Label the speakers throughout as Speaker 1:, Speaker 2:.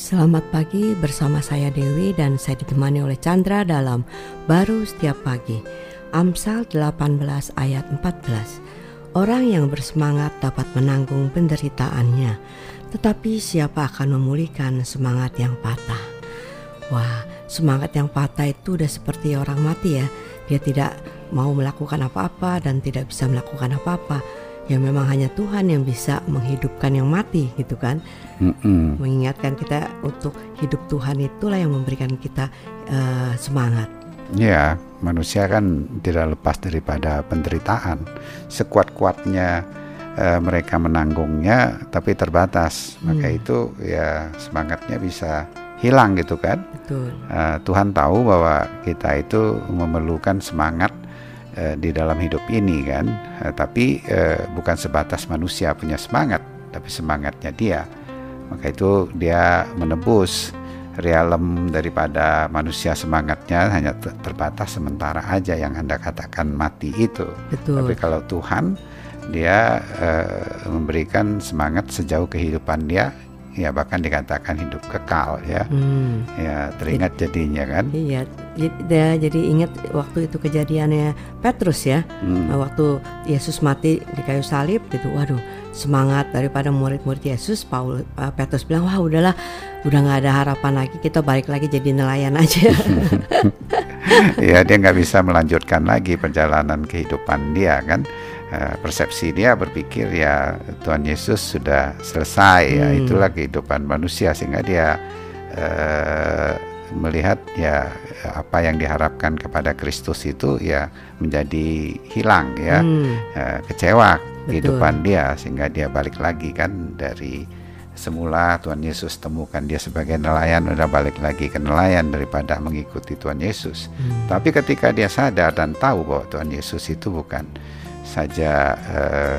Speaker 1: Selamat pagi bersama saya Dewi dan saya ditemani oleh Chandra dalam Baru Setiap Pagi. Amsal 18 ayat 14. Orang yang bersemangat dapat menanggung penderitaannya, tetapi siapa akan memulihkan semangat yang patah? Wah, semangat yang patah itu udah seperti orang mati ya. Dia tidak mau melakukan apa-apa dan tidak bisa melakukan apa-apa ya memang hanya Tuhan yang bisa menghidupkan yang mati gitu kan Mm-mm. mengingatkan kita untuk hidup Tuhan itulah yang memberikan kita uh, semangat
Speaker 2: ya manusia kan tidak lepas daripada penderitaan sekuat-kuatnya uh, mereka menanggungnya tapi terbatas hmm. maka itu ya semangatnya bisa hilang gitu kan Betul. Uh, Tuhan tahu bahwa kita itu memerlukan semangat Eh, di dalam hidup ini kan? Uh, tapi uh, bukan sebatas manusia punya semangat tapi semangatnya dia. Maka itu dia menebus realem daripada manusia semangatnya hanya terbatas sementara aja yang anda katakan mati itu. Betul. tapi kalau Tuhan dia memberikan semangat sejauh kehidupan dia ya bahkan dikatakan hidup kekal ya. Hmm. ya teringat jadinya kan?
Speaker 1: Iya ya, jadi ingat waktu itu kejadiannya Petrus ya. Hmm. waktu Yesus mati di kayu salib gitu waduh semangat daripada murid-murid Yesus Paul uh, Petrus bilang wah udahlah udah nggak ada harapan lagi kita balik lagi jadi nelayan aja.
Speaker 2: Ya dia nggak bisa melanjutkan lagi perjalanan kehidupan dia kan? Eh, persepsi dia berpikir ya Tuhan Yesus sudah selesai ya, hmm. ya itulah kehidupan manusia sehingga dia uh, melihat ya apa yang diharapkan kepada Kristus itu ya menjadi hilang ya hmm. uh, kecewa Betul. kehidupan dia sehingga dia balik lagi kan dari semula Tuhan Yesus temukan dia sebagai nelayan udah balik lagi ke nelayan daripada mengikuti Tuhan Yesus. Hmm. Tapi ketika dia sadar dan tahu bahwa Tuhan Yesus itu bukan saja uh,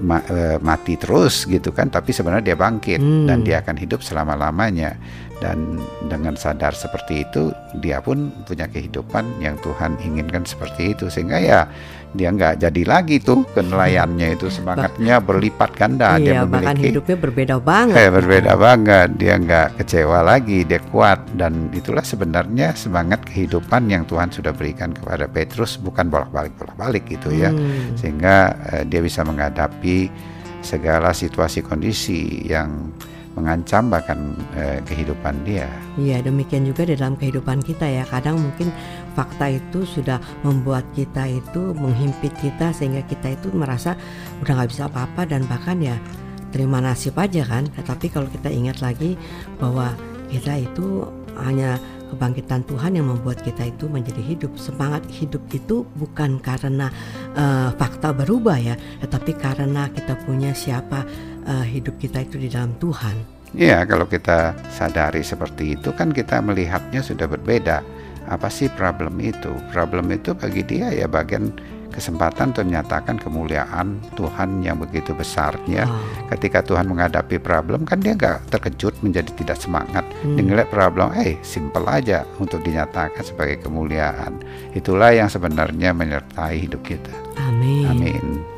Speaker 2: ma uh, mati terus gitu kan tapi sebenarnya dia bangkit hmm. dan dia akan hidup selama-lamanya dan dengan sadar seperti itu dia pun punya kehidupan yang Tuhan inginkan seperti itu. Sehingga ya dia nggak jadi lagi tuh ke nelayannya itu. Semangatnya berlipat ganda
Speaker 1: iya, dia memiliki. bahkan hidupnya berbeda banget.
Speaker 2: Eh, berbeda banget. Dia nggak kecewa lagi dia kuat. Dan itulah sebenarnya semangat kehidupan yang Tuhan sudah berikan kepada Petrus. Bukan bolak-balik bolak-balik gitu ya. Hmm. sehingga eh, dia bisa menghadapi segala situasi kondisi yang mengancam bahkan eh, kehidupan dia.
Speaker 1: Iya, demikian juga di dalam kehidupan kita ya. Kadang mungkin fakta itu sudah membuat kita itu menghimpit kita sehingga kita itu merasa udah nggak bisa apa-apa dan bahkan ya terima nasib aja kan. Tetapi kalau kita ingat lagi bahwa kita itu hanya kebangkitan Tuhan yang membuat kita itu menjadi hidup. Semangat hidup itu bukan karena uh, fakta berubah ya, tetapi karena kita punya siapa uh, hidup kita itu di dalam Tuhan.
Speaker 2: Iya, kalau kita sadari seperti itu kan kita melihatnya sudah berbeda. Apa sih problem itu? Problem itu bagi dia ya bagian kesempatan untuk menyatakan kemuliaan Tuhan yang begitu besarnya. Oh. Ketika Tuhan menghadapi problem kan dia nggak terkejut menjadi tidak semangat. Hmm. Dia ngeliat problem, eh simple aja untuk dinyatakan sebagai kemuliaan. Itulah yang sebenarnya menyertai hidup kita.
Speaker 1: Amin.
Speaker 2: Amin.